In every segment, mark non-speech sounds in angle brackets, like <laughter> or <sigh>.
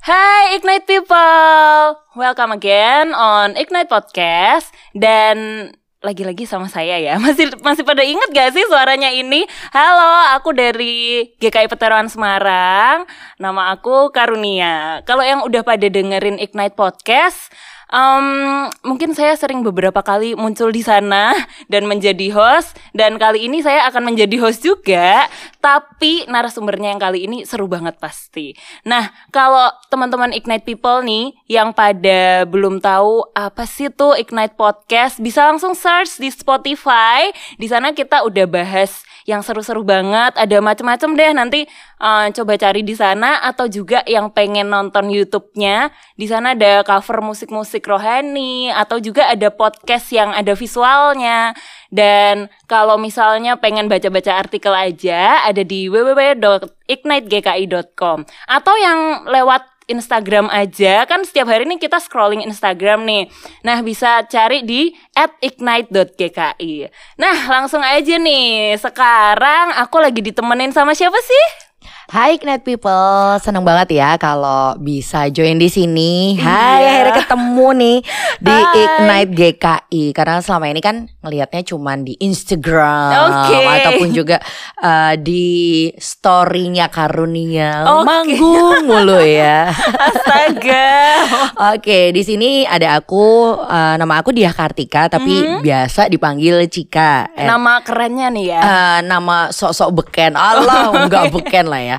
Hai Ignite People, welcome again on Ignite Podcast. Dan lagi-lagi sama saya ya. <laughs> Masih masih pada inget gak sih suaranya ini? Halo aku dari GKI Peteruan Semarang. Nama aku Karunia. Kalau yang udah pada dengerin Ignite Podcast Um, mungkin saya sering beberapa kali muncul di sana dan menjadi host dan kali ini saya akan menjadi host juga tapi narasumbernya yang kali ini seru banget pasti. Nah, kalau teman-teman Ignite People nih yang pada belum tahu apa sih tuh Ignite Podcast bisa langsung search di Spotify. Di sana kita udah bahas yang seru-seru banget, ada macam-macam deh nanti uh, coba cari di sana atau juga yang pengen nonton YouTube-nya, di sana ada cover musik-musik rohani atau juga ada podcast yang ada visualnya. Dan kalau misalnya pengen baca-baca artikel aja ada di www.ignitegki.com atau yang lewat Instagram aja kan setiap hari ini kita scrolling Instagram nih. Nah bisa cari di @ignite.gki. Nah langsung aja nih. Sekarang aku lagi ditemenin sama siapa sih? Hai Ignite People, seneng banget ya kalau bisa join di sini. Hai, Iya. akhirnya ketemu nih di Hai. Ignite GKI. Karena selama ini kan ngelihatnya cuman di Instagram Oke. ataupun juga eh, di story-nya Karunia. Oke. Manggung mulu ya. <laughs> Astaga. Oke, di sini ada aku, eh, nama aku Diah Kartika, tapi biasa dipanggil Cika. And- Nama kerennya nih ya. Eh, nama sok-sok beken Allah nggak beken lah ya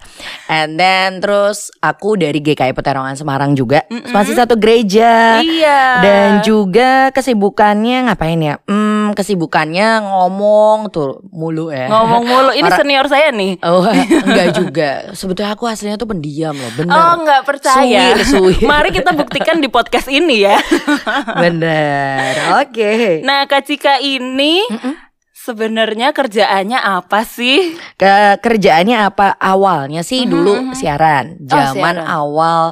and then terus aku dari GKI Peterongan Semarang juga. Masih satu gereja. Iya. dan juga kesibukannya ngapain ya? Hmm kesibukannya ngomong tuh mulu ya. Ngomong mulu, ini Para- senior saya nih. Oh <laughs> enggak juga. Sebetulnya aku aslinya tuh pendiam loh Bener. Oh nggak percaya. Suwir, suwir. <laughs> Mari kita buktikan di podcast ini ya. <laughs> Bener. Oke. Nah Kak Cika ini sebenarnya kerjaannya apa sih? ke kerjaannya apa awalnya sih Mhm, dulu mhm. siaran zaman siaran. awal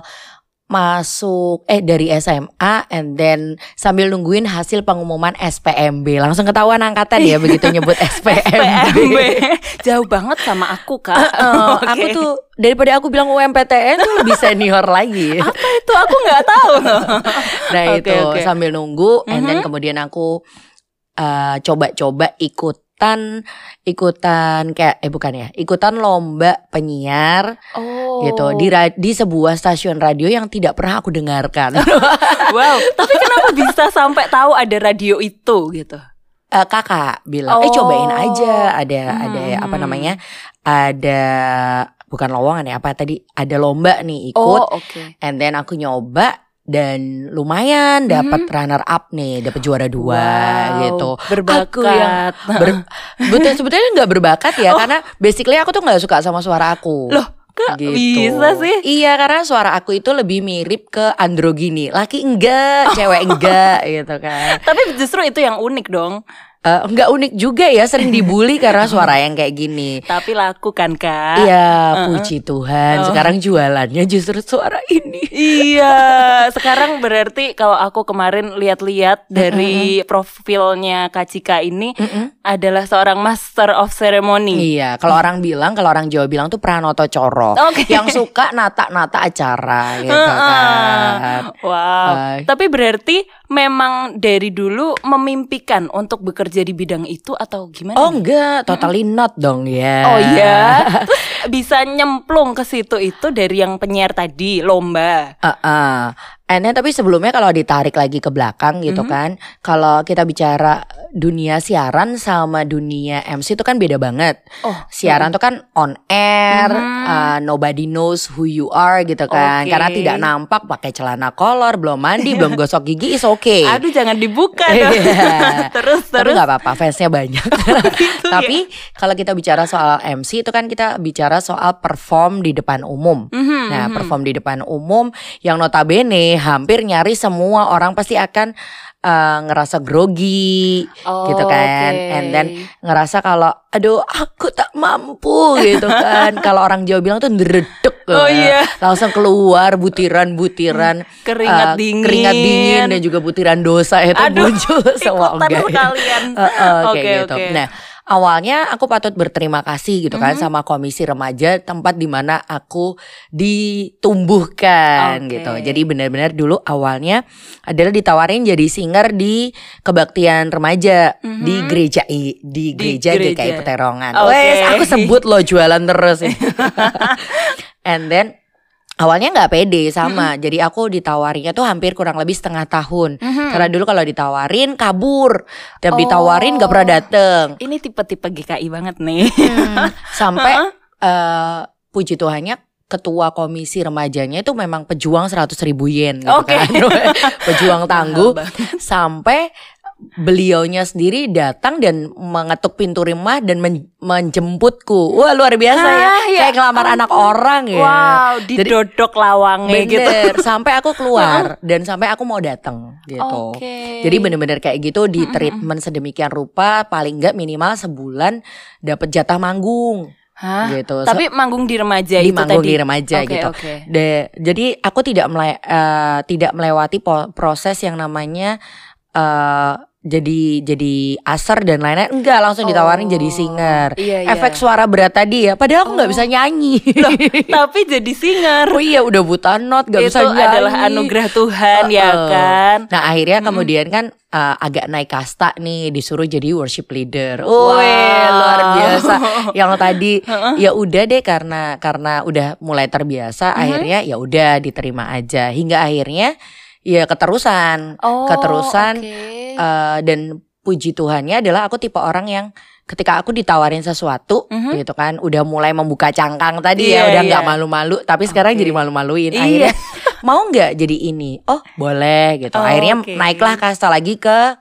masuk eh dari SMA and then sambil nungguin hasil pengumuman SPMB langsung ketahuan angkatan ya begitu nyebut <laughs> SPMB. PMB. Jauh banget sama aku kak. Eh, <laughs> Oke. Aku tuh daripada aku bilang UMPTN tuh lebih senior lagi. <laughs> apa itu aku nggak tahu. Nah Oke, itu oke. sambil nunggu and then Mhm. kemudian aku eh, coba-coba ikutan ikutan kayak eh bukan ya ikutan lomba penyiar Oh. gitu di ra- di sebuah stasiun radio yang tidak pernah aku dengarkan. <laughs> Wow. <laughs> Tapi kenapa bisa sampai tahu ada radio itu gitu? Eh, kakak bilang, eh Oh. cobain aja. Ada ada Hmm. apa namanya? Ada bukan lowongan ya apa tadi? Ada lomba nih ikut. Oh oke. And then aku nyoba dan lumayan dapat runner up nih, dapat juara dua Wow, gitu. Berbakat. Aku yang <laughs> Ber- betul sebetulnya nggak berbakat ya karena basically aku tuh nggak suka sama suara aku. Oh. Loh, kok bisa sih? Iya karena suara aku itu lebih mirip ke androgini. Laki enggak, cewek <laughs> enggak gitu kan. Tapi justru itu yang unik dong. Eh, enggak unik juga ya sering <laughs> dibully karena suara yang kayak gini. Tapi laku kan kak? Iya, puji Tuhan. Oh. Sekarang jualannya justru suara ini. Iya, <laughs> sekarang berarti kalau aku kemarin lihat-lihat dari profilnya Kak Cika ini adalah seorang master of ceremony. Iya, kalau orang bilang, kalau orang Jawa bilang tuh pranoto coro, Oke. yang suka nata-nata acara gitu kan. Wow. Hai. Tapi berarti memang dari dulu memimpikan untuk bekerja di bidang itu atau gimana? Oh nih? enggak, totally not dong ya. Oh iya. <laughs> Terus bisa nyemplung ke situ itu dari yang penyiar tadi lomba. Uh-uh. And then, tapi sebelumnya kalau ditarik lagi ke belakang gitu Mhm. kan, kalau kita bicara dunia siaran sama dunia MC itu kan beda banget. Oh, Siaran tuh kan on air, Mhm. uh, nobody knows who you are gitu kan. Oke. Karena tidak nampak pakai celana kolor, belum mandi, belum <laughs> gosok gigi is okay. Aduh jangan dibuka dong. Iya. <laughs> terus Tapi terus. nggak apa-apa, fansnya banyak. <laughs> Gitu ya. Tapi kalau kita bicara soal MC itu kan kita bicara soal perform di depan umum. Mhm, Nah, mhm. perform di depan umum yang notabene hampir nyaris semua orang pasti akan eh, ngerasa grogi Oh, gitu kan. oke. And then ngerasa kalau aduh aku tak mampu gitu kan. <laughs> kalau orang Jawa bilang tuh ndredeg Oh, eh, iya. langsung keluar butiran-butiran Keringat eh, dingin. keringat dingin dan juga butiran dosa itu Aduh, muncul semua <laughs> ikutan enggak ya. sekalian. Eh, eh, kayak Oke, gitu. oke. Nah, awalnya aku patut berterima kasih gitu kan Mhm. sama komisi remaja tempat di mana aku ditumbuhkan Oke. gitu. Jadi benar-benar dulu awalnya adalah ditawarin jadi singer di kebaktian remaja Mhm. di gereja I- di gereja, gereja. GKI Peterongan. Oke. Wes, aku sebut lo jualan terus. <laughs> And then awalnya nggak pede sama. Jadi aku ditawarinya tuh hampir kurang lebih setengah tahun. Mhm. Karena dulu kalau ditawarin kabur, dan Oh. ditawarin gak pernah dateng. Ini tipe-tipe GKI banget nih. Hmm, <laughs> sampai eh, puji Tuhannya ketua komisi remajanya itu memang pejuang 100 ribu yen gitu Oke. kan. <laughs> pejuang tangguh sampai beliaunya sendiri datang dan mengetuk pintu rumah dan men- menjemputku. Wah, luar biasa ya. Ah, ya Kayak ngelamar anak orang ya. Wow, didodok lawangnya gitu. Sampai aku keluar <laughs> dan sampai aku mau datang gitu. Oke. Jadi bener-bener kayak gitu di treatment sedemikian rupa paling nggak minimal sebulan dapat jatah manggung Hah? gitu. Tapi manggung di remaja di itu manggung tadi. di remaja Oke, gitu. Oke. De- jadi aku tidak mele- eh, tidak melewati proses yang namanya eh jadi jadi aser dan lain-lain enggak langsung ditawarin Oh, jadi singer. Iya, iya. Efek suara berat tadi ya. Padahal aku nggak Oh. bisa nyanyi. <laughs> Tapi jadi singer. oh iya udah buta not gak itu bisa nyanyi. adalah anugerah Tuhan ya Heeh. kan. Nah akhirnya Mm-mm. kemudian kan uh, agak naik kasta nih disuruh jadi worship leader. Wow. Wih luar biasa. <laughs> Yang tadi ya udah deh karena karena udah mulai terbiasa Mhm. akhirnya ya udah diterima aja hingga akhirnya ya keterusan Oh, keterusan oke. uh, dan puji Tuhannya adalah aku tipe orang yang ketika aku ditawarin sesuatu Mhm. gitu kan udah mulai membuka cangkang tadi Iya, ya udah iya. nggak malu-malu tapi sekarang jadi malu-maluin Iya. akhirnya mau nggak jadi ini oh boleh gitu Oh, akhirnya oke. naiklah kasta lagi ke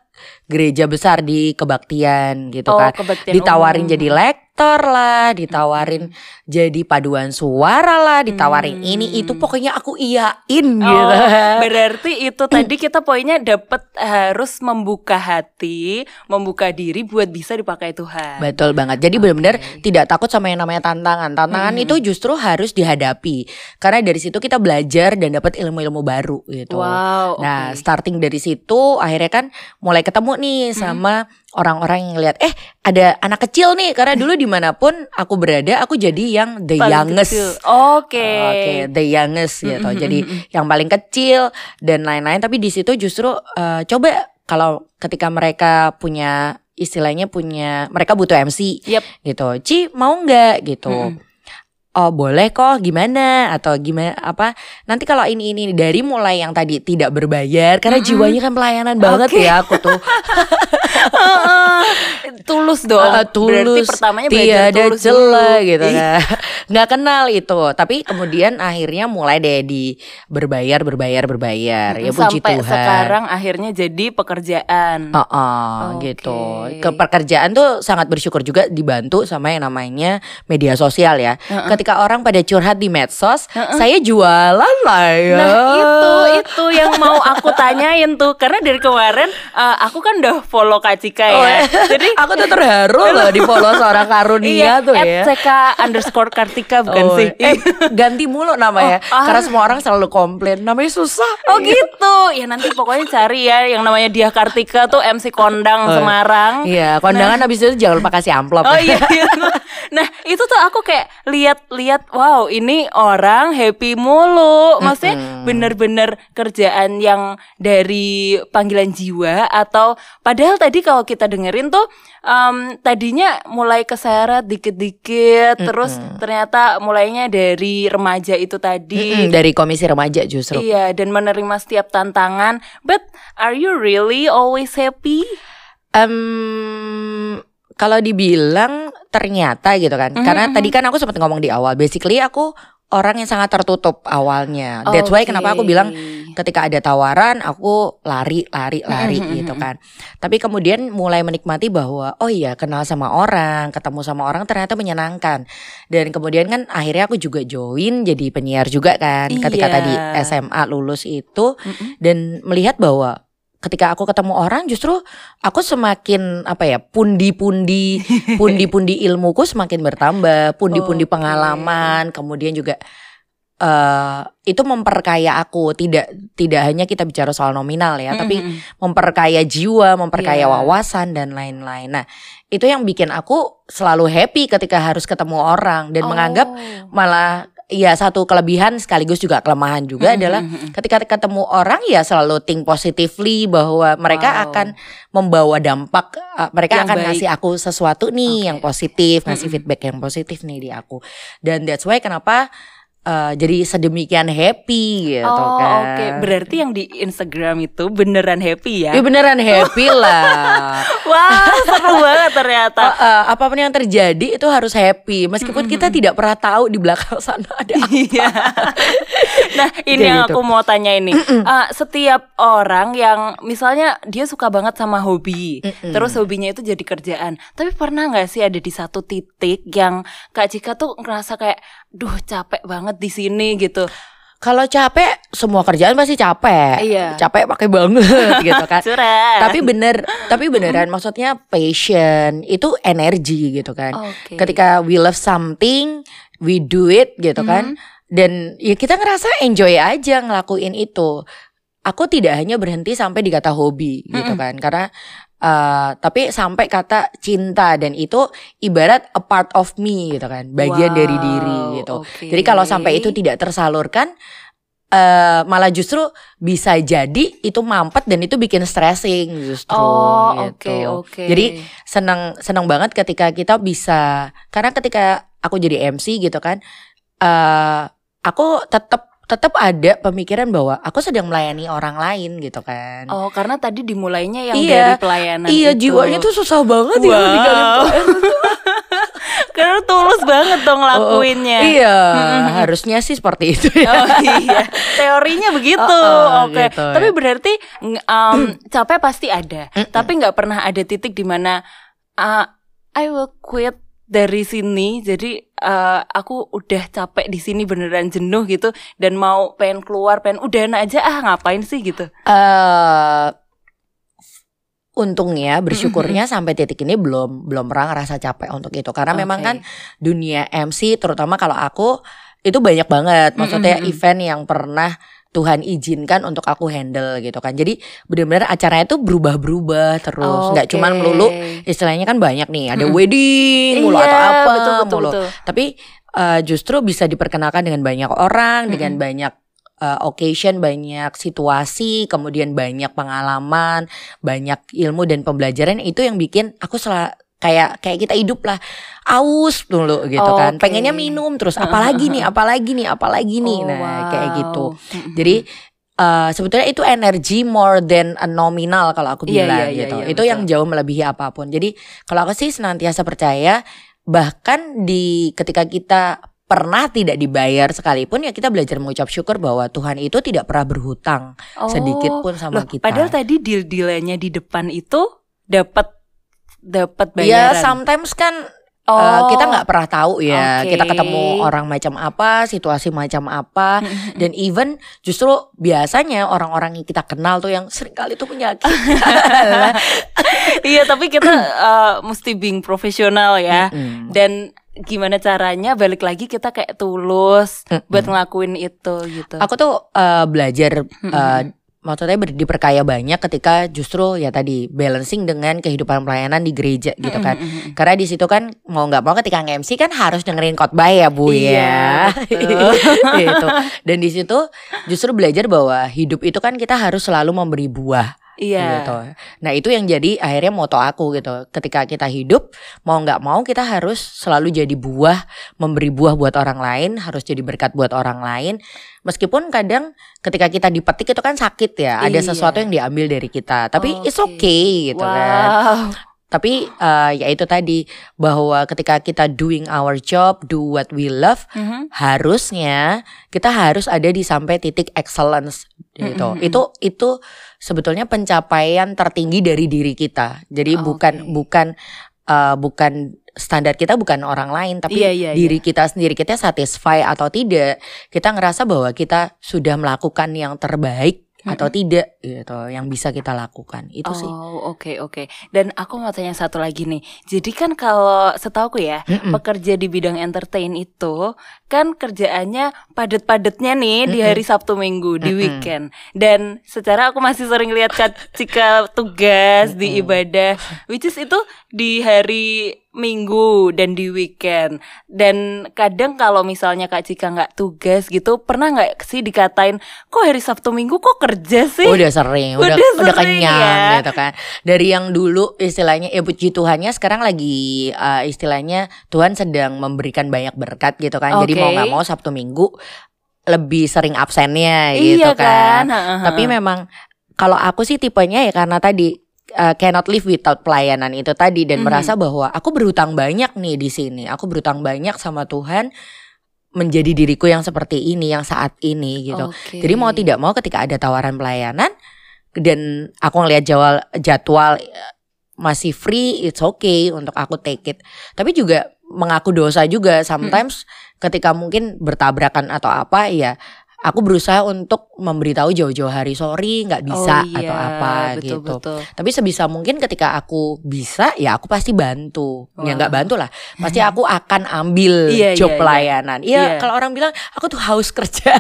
gereja besar di kebaktian gitu Oh, kan kebaktian ditawarin umum. jadi lektor lah ditawarin jadi paduan suara lah ditawarin Hmm. ini itu pokoknya aku iyain Oh, gitu <laughs> berarti itu tadi kita poinnya dapat harus membuka hati, membuka diri buat bisa dipakai Tuhan. Betul banget. Jadi benar-benar tidak takut sama yang namanya tantangan. Tantangan Hmm. itu justru harus dihadapi. Karena dari situ kita belajar dan dapat ilmu-ilmu baru gitu. Wow. Nah, starting dari situ akhirnya kan mulai ketemu nih sama orang-orang yang lihat eh ada anak kecil nih karena dulu <laughs> di mana pun aku berada aku jadi yang the Paling youngest. kecil. Oke. Oke, the youngest gitu. Mm, mm, Jadi yang paling kecil dan lain-lain. Tapi di situ justru eh, coba kalau ketika mereka punya istilahnya punya mereka butuh MC Yep. gitu. Ci mau nggak gitu? Mm-mm. Oh boleh kok gimana atau gimana apa nanti kalau ini ini dari mulai yang tadi tidak berbayar karena Mm-mm. jiwanya kan pelayanan banget ya aku tuh. <laughs> tulus dong. Uh, Berarti tulus pertamanya belajar tiada tulus celah gitu Iya. kan <laughs> nggak kenal itu tapi kemudian akhirnya mulai deh di berbayar berbayar berbayar ya puji Sampai Tuhan sekarang akhirnya jadi pekerjaan. Oh, oh, Oke. gitu. Ke pekerjaan tuh sangat bersyukur juga dibantu sama yang namanya media sosial ya. Heeh. Ketika orang pada curhat di medsos, Heeh. saya jualan lah ya. Nah itu itu yang mau aku tanyain tuh karena dari kemarin eh, aku kan udah follow Kak Cika ya. Oh, ya. Jadi <laughs> aku tuh terharu loh di follow seorang karunia iya, tuh ya. CK underscore Kartika bukan Oh, sih? eh, ganti mulu namanya Oh, ah. karena semua orang selalu komplain namanya susah. Oh gitu. Ya nanti pokoknya cari ya yang namanya Dia Kartika tuh MC kondang Oh, Semarang. Iya, kondangan habis itu jangan lupa kasih amplop. Oh iya, iya. Nah itu tuh aku kayak lihat-lihat, wow ini orang happy mulu. Maksudnya Mm-mm. bener-bener kerjaan yang dari panggilan jiwa atau padahal tadi kalau kita dengerin tuh em, tadinya mulai keseret dikit-dikit, terus ternyata mulainya dari remaja itu tadi. Mm-mm, dari komisi remaja justru. Iya, dan menerima setiap tantangan. But are you really always happy? Em, kalau dibilang ternyata gitu kan, Mhm, karena mhm. tadi kan aku sempat ngomong di awal, basically aku orang yang sangat tertutup awalnya. That's why kenapa aku bilang ketika ada tawaran aku lari, lari, lari Mhm, gitu mhm. kan. Tapi kemudian mulai menikmati bahwa oh iya kenal sama orang, ketemu sama orang ternyata menyenangkan. Dan kemudian kan akhirnya aku juga join jadi penyiar juga kan. Ketika Iya. tadi SMA lulus itu Mm-mm. dan melihat bahwa ketika aku ketemu orang justru aku semakin apa ya pundi-pundi <laughs> pundi-pundi ilmuku semakin bertambah pundi-pundi pengalaman kemudian juga eh itu memperkaya aku tidak tidak hanya kita bicara soal nominal ya tapi Mm-mm. memperkaya jiwa memperkaya Iya. wawasan dan lain-lain nah itu yang bikin aku selalu happy ketika harus ketemu orang dan Oh. menganggap malah ya satu kelebihan sekaligus juga kelemahan juga Mhm, adalah mhm, mhm. ketika ketemu orang ya selalu think positively bahwa mereka Wow. akan membawa dampak uh, mereka Yang akan baik. ngasih aku sesuatu nih Oke. yang positif ngasih feedback yang positif nih di aku dan that's why kenapa uh, jadi sedemikian happy gitu oh, kan oke. Berarti yang di Instagram itu beneran happy ya? Ya beneran happy <laughs> lah. Wah, seru banget ternyata. Uh, <laughs> uh, apa pun yang terjadi itu harus happy meskipun kita tidak pernah tahu di belakang sana ada <laughs> apa. Iya. nah, ini Kayak yang gitu. aku mau tanya ini. Uh, setiap orang yang misalnya dia suka banget sama hobi, Mm-mm. terus hobinya itu jadi kerjaan. Tapi pernah nggak sih ada di satu titik yang Kak Cika tuh ngerasa kayak, duh capek banget di sini gitu. Kalau capek semua kerjaan pasti capek. Iya. Capek pakai banget <laughs> gitu kan. Tapi bener, tapi beneran maksudnya passion itu energi gitu kan. Oke. Ketika we love something, we do it gitu kan. Mhm. Dan ya kita ngerasa enjoy aja ngelakuin itu. Aku tidak hanya berhenti sampai di kata hobi gitu Mhm. kan. Karena eh, tapi sampai kata cinta dan itu ibarat a part of me gitu kan. Bagian dari Wow, diri gitu. oke. Jadi kalau sampai itu tidak tersalurkan eh malah justru bisa jadi itu mampet dan itu bikin stressing justru Oh, oke gitu. oke. Jadi senang senang banget ketika kita bisa karena ketika aku jadi MC gitu kan eh aku tetap tetap ada pemikiran bahwa aku sedang melayani orang lain gitu kan. Oh, karena tadi dimulainya yang Iya. dari pelayanan iya itu. jiwanya tuh susah banget ya Wow. <laughs> pelayanan. Karena tulus banget dong ngelakuinnya. Iya, Mm-mm. harusnya sih seperti itu ya. Oh iya, teorinya begitu. <laughs> Oh, oh, Oke, gitu. tapi berarti um, <clears throat> capek pasti ada, tapi nggak pernah ada titik di mana uh, I will quit dari sini. Jadi uh, aku udah capek di sini beneran jenuh gitu dan mau pengen keluar, pengen udahan aja ah ngapain sih gitu. eh untungnya bersyukurnya sampai titik ini belum belum pernah ngerasa capek untuk itu karena memang Oke. kan dunia MC terutama kalau aku itu banyak banget maksudnya event yang pernah Tuhan izinkan untuk aku handle gitu kan jadi benar-benar acaranya tuh berubah-berubah terus nggak Oke. cuman melulu istilahnya kan banyak nih ada Mm-mm. wedding mulu Iya, atau apa betul, betul, mulu betul. tapi eh, justru bisa diperkenalkan dengan banyak orang dengan Mm-mm. banyak eh, occasion banyak situasi kemudian banyak pengalaman banyak ilmu dan pembelajaran itu yang bikin aku sel kayak kayak kita hidup lah aus dulu gitu kan Oke. pengennya minum terus apalagi nih <laughs> apalagi nih apalagi nih Oh, nah kayak wow. gitu Mm-mm. jadi eh, sebetulnya itu energi more than a nominal kalau aku Iya, bilang iya, iya, gitu. iya, itu yang betul. jauh melebihi apa pun. Jadi kalau aku sih senantiasa percaya bahkan di ketika kita pernah tidak dibayar sekalipun ya kita belajar mengucap syukur bahwa Tuhan itu tidak pernah berhutang sedikit Oh, pun sama loh, kita. Padahal tadi deal-dealannya di depan itu dapat dapat Ya bayaran. sometimes kan oh, eh, kita nggak pernah tahu ya Oke. kita ketemu orang macam apa, situasi macam apa dan even justru biasanya orang-orang yang kita kenal tuh yang sering kali tuh menyakiti. <laughs> Iya, tapi kita uh, mesti being profesional ya. Mm. Dan gimana caranya balik lagi kita kayak tulus buat ngelakuin itu gitu. Aku tuh eh, belajar eh, maksudnya ber- diperkaya banyak ketika justru ya tadi balancing dengan kehidupan pelayanan di gereja gitu kan. Karena di situ kan mau nggak mau ketika nge-MC kan harus dengerin khotbah ya Bu ya. Iya, betul. <laughs> gitu. Dan di situ justru belajar bahwa hidup itu kan kita harus selalu memberi buah Iya. gitu. Nah itu yang jadi akhirnya moto aku gitu. Ketika kita hidup mau nggak mau kita harus selalu jadi buah, memberi buah buat orang lain, harus jadi berkat buat orang lain. Meskipun kadang ketika kita dipetik itu kan sakit ya, ada Iya. sesuatu yang diambil dari kita. Tapi it's Oke. okay gitu kan. Tapi eh, ya itu tadi bahwa ketika kita doing our job, do what we love, Mhm. harusnya kita harus ada di sampai titik excellence gitu. Mm-mm. Itu itu sebetulnya pencapaian tertinggi dari diri kita. Jadi Oke. bukan bukan eh, bukan standar kita bukan orang lain tapi Iya, iya, diri kita sendiri kita satisfy atau tidak. Kita ngerasa bahwa kita sudah melakukan yang terbaik atau tidak gitu yang bisa kita lakukan itu sih Oh oke oke. Dan aku mau tanya satu lagi nih. Jadi kan kalau setauku ya Mm-mm. pekerja di bidang entertain itu kan kerjaannya padet-padetnya nih di Mm-mm. hari Sabtu Minggu di weekend. Dan secara aku masih sering lihat Cika tugas di ibadah, which is itu di hari Minggu dan di weekend. Dan kadang kalau misalnya Kak Cika nggak tugas gitu, pernah nggak sih dikatain kok hari Sabtu Minggu kok kerja sih? udah sering udah Udah udah, sering kenyang ya. gitu kan dari yang dulu istilahnya ya puji Tuhannya sekarang lagi uh, istilahnya Tuhan sedang memberikan banyak berkat gitu kan jadi Oke. mau nggak mau Sabtu Minggu lebih sering absennya Iya gitu kan? kan tapi memang kalau aku sih tipenya ya karena tadi uh, cannot live without pelayanan itu tadi dan Mhm. merasa bahwa aku berhutang banyak nih di sini. Aku berhutang banyak sama Tuhan menjadi diriku yang seperti ini, yang saat ini gitu. Oke. Jadi mau tidak mau ketika ada tawaran pelayanan dan aku ngelihat jadwal jadwal eh, masih free, it's okay untuk aku take it. Tapi juga mengaku dosa juga sometimes ketika mungkin bertabrakan atau apa ya aku berusaha untuk memberitahu jauh-jauh hari sorry nggak bisa Oh, iya, atau apa betul, gitu. Betul. Tapi sebisa mungkin ketika aku bisa ya aku pasti bantu. Ya Wah. nggak bantu lah. Pasti aku akan ambil Iya, job iya, iya. pelayanan. Iya, Iya. kalau orang bilang aku tuh haus kerja.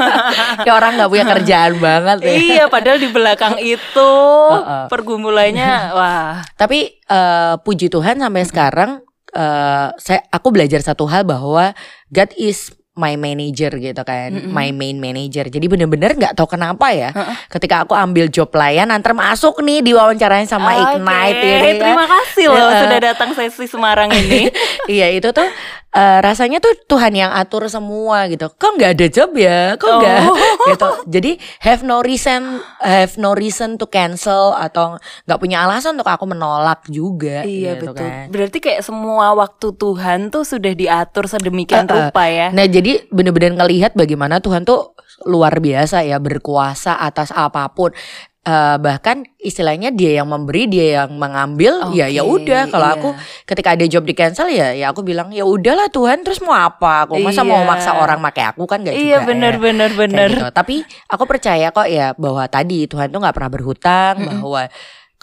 <laughs> Kayak orang nggak punya kerjaan banget ya. iya, padahal di belakang itu Heeh. pergumulannya <laughs> wah. Tapi eh, puji Tuhan sampai sekarang eh, saya aku belajar satu hal bahwa God is my manager gitu kan, Mm-mm. my main manager. Jadi bener-bener nggak tahu kenapa ya, Heeh. ketika aku ambil job pelayanan termasuk nih diwawancarain sama Oke, Ignite ini kan. Terima kasih loh Heeh. sudah datang sesi Semarang ini. <laughs> Iya itu tuh eh, rasanya tuh Tuhan yang atur semua gitu. Kok nggak ada job ya? Kok nggak Oh. <laughs> gitu. Jadi have no reason have no reason to cancel atau nggak punya alasan untuk aku menolak juga. iya gitu betul. kan. Berarti kayak semua waktu Tuhan tuh sudah diatur sedemikian Heeh. rupa ya. Nah jadi bener-bener ngelihat bagaimana Tuhan tuh luar biasa ya berkuasa atas apa pun. Eh, bahkan istilahnya dia yang memberi dia yang mengambil ya ya Oke, udah kalau iya. aku ketika ada job di cancel ya ya aku bilang ya udahlah Tuhan terus mau apa aku masa mau Iya. maksa orang pakai aku kan gak Iya juga benar ya. benar Kayak benar. gitu. Tapi aku percaya kok ya bahwa tadi Tuhan tuh nggak pernah berhutang Mm-mm. bahwa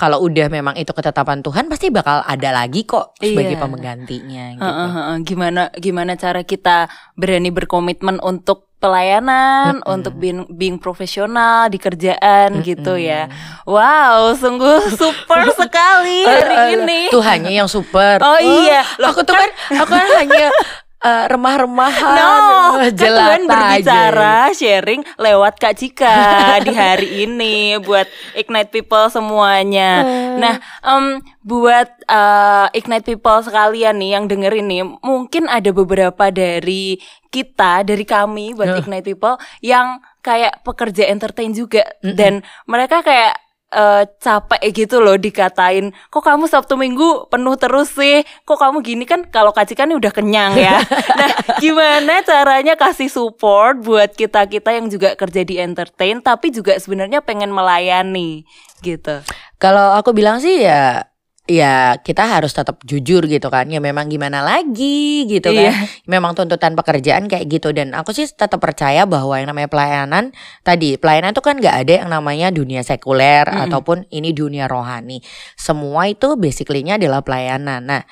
kalau udah memang itu ketetapan Tuhan pasti bakal ada lagi kok sebagai Iya. penggantinya gitu. Heeh, heeh. Gimana gimana cara kita berani berkomitmen untuk pelayanan, Mm-mm. untuk being, being profesional di kerjaan gitu ya. Wow, sungguh <laughs> super sekali hari ini. Tuhannya yang super. Oh iya, Loh, aku tuh kan aku kan hanya <laughs> eh, remah-remahan, No, eh, kan jelata Tuhan berbicara, aja. sharing lewat Kak Cika <laughs> di hari ini buat Ignite People semuanya. Nah, em, buat eh, Ignite People sekalian nih yang denger ini, mungkin ada beberapa dari kita, dari kami buat Eh. Ignite People yang kayak pekerja entertain juga Mm-mm. dan mereka kayak eh, capek gitu loh dikatain kok kamu Sabtu Minggu penuh terus sih? Kok kamu gini? Kan kalau Kak Cika nih udah kenyang ya. <laughs> Nah gimana caranya kasih support buat kita kita yang juga kerja di entertain tapi juga sebenarnya pengen melayani gitu. Kalau aku bilang sih ya ya kita harus tetap jujur gitu kan. Ya memang gimana lagi gitu Iya. kan. Memang tuntutan pekerjaan kayak gitu dan aku sih tetap percaya bahwa yang namanya pelayanan tadi pelayanan itu kan nggak ada yang namanya dunia sekuler Mm-mm. ataupun ini dunia rohani. Semua itu basically-nya adalah pelayanan. Nah,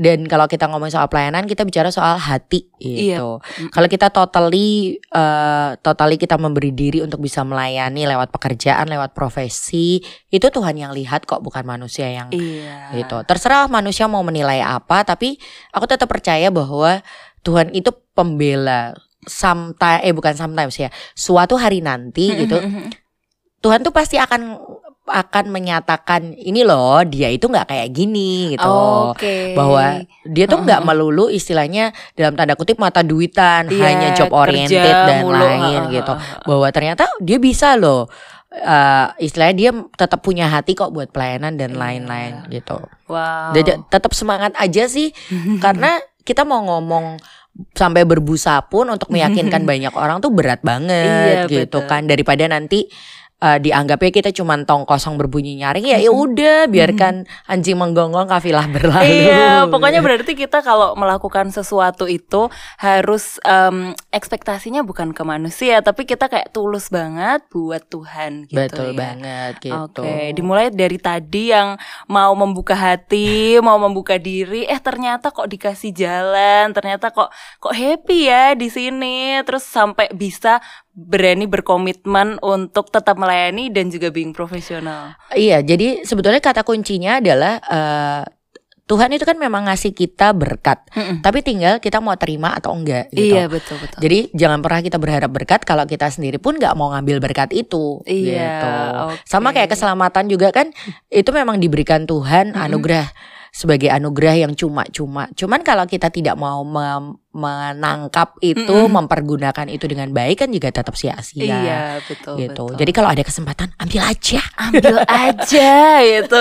dan kalau kita ngomong soal pelayanan kita bicara soal hati Iya. gitu. Kalau kita totally eh, totally kita memberi diri untuk bisa melayani lewat pekerjaan, lewat profesi, itu Tuhan yang lihat kok bukan manusia yang iya gitu. Terserah manusia mau menilai apa, tapi aku tetap percaya bahwa Tuhan itu pembela sometimes eh bukan sometimes ya. Suatu hari nanti gitu Tuhan tuh pasti akan akan menyatakan ini loh dia itu nggak kayak gini gitu Oke. bahwa dia tuh nggak Heeh. melulu istilahnya dalam tanda kutip mata duitan Iya, hanya job oriented kerja dan mulu, lain gitu bahwa ternyata dia bisa loh eh, istilahnya dia tetap punya hati kok buat pelayanan dan Iya. lain-lain gitu Wow. jadi tetap semangat aja sih karena kita mau ngomong sampai berbusa pun untuk meyakinkan <laughs> banyak orang tuh berat banget Iya, gitu betul. kan daripada nanti uh, dianggapnya kita cuma tong kosong berbunyi nyaring ya ya udah biarkan anjing menggonggong kafilah berlalu. Iya, pokoknya berarti kita kalau melakukan sesuatu itu harus em, ekspektasinya bukan ke manusia, tapi kita kayak tulus banget buat Tuhan gitu Betul ya. banget gitu. Oke, dimulai dari tadi yang mau membuka hati, <laughs> mau membuka diri, eh ternyata kok dikasih jalan, ternyata kok kok happy ya di sini, terus sampai bisa berani berkomitmen untuk tetap melayani dan juga being profesional. Iya, jadi sebetulnya kata kuncinya adalah eh, Tuhan itu kan memang ngasih kita berkat, Mm-mm. tapi tinggal kita mau terima atau enggak gitu. Iya betul betul. Jadi jangan pernah kita berharap berkat kalau kita sendiri pun nggak mau ngambil berkat itu. Iya, gitu. oke. Sama kayak keselamatan juga kan itu memang diberikan Tuhan Mm-mm. anugerah sebagai anugerah yang cuma-cuma. Cuman kalau kita tidak mau mem- menangkap itu, Mm-mm. mempergunakan itu dengan baik kan juga tetap sia-sia. Iya betul gitu. betul. Jadi kalau ada kesempatan ambil aja. ambil <laughs> aja gitu.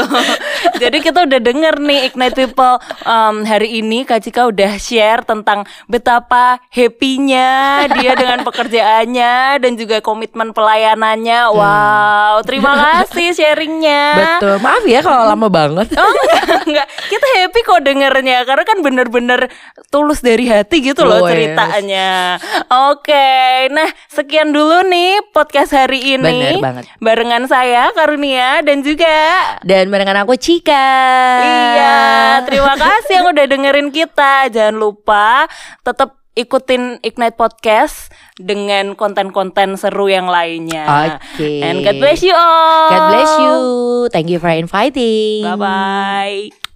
Jadi kita udah denger nih Ignite People um, hari ini Kak Cika udah share tentang betapa happy-nya dia dengan <laughs> pekerjaannya dan juga komitmen pelayanannya. Wow, terima kasih sharingnya. Betul. Maaf ya kalau lama banget. Oh enggak, enggak. Kita happy kok dengernya Karena kan bener-bener tulus dari hati gitu loh Oh, ceritanya Oke Nah sekian dulu nih podcast hari ini Bener banget. Barengan saya Karunia dan juga Dan barengan aku Cika. Iya Terima kasih yang udah dengerin kita Jangan lupa tetap ikutin Ignite Podcast Dengan konten-konten seru yang lainnya Oke. And God bless you all God bless you. Thank you for inviting. Bye-bye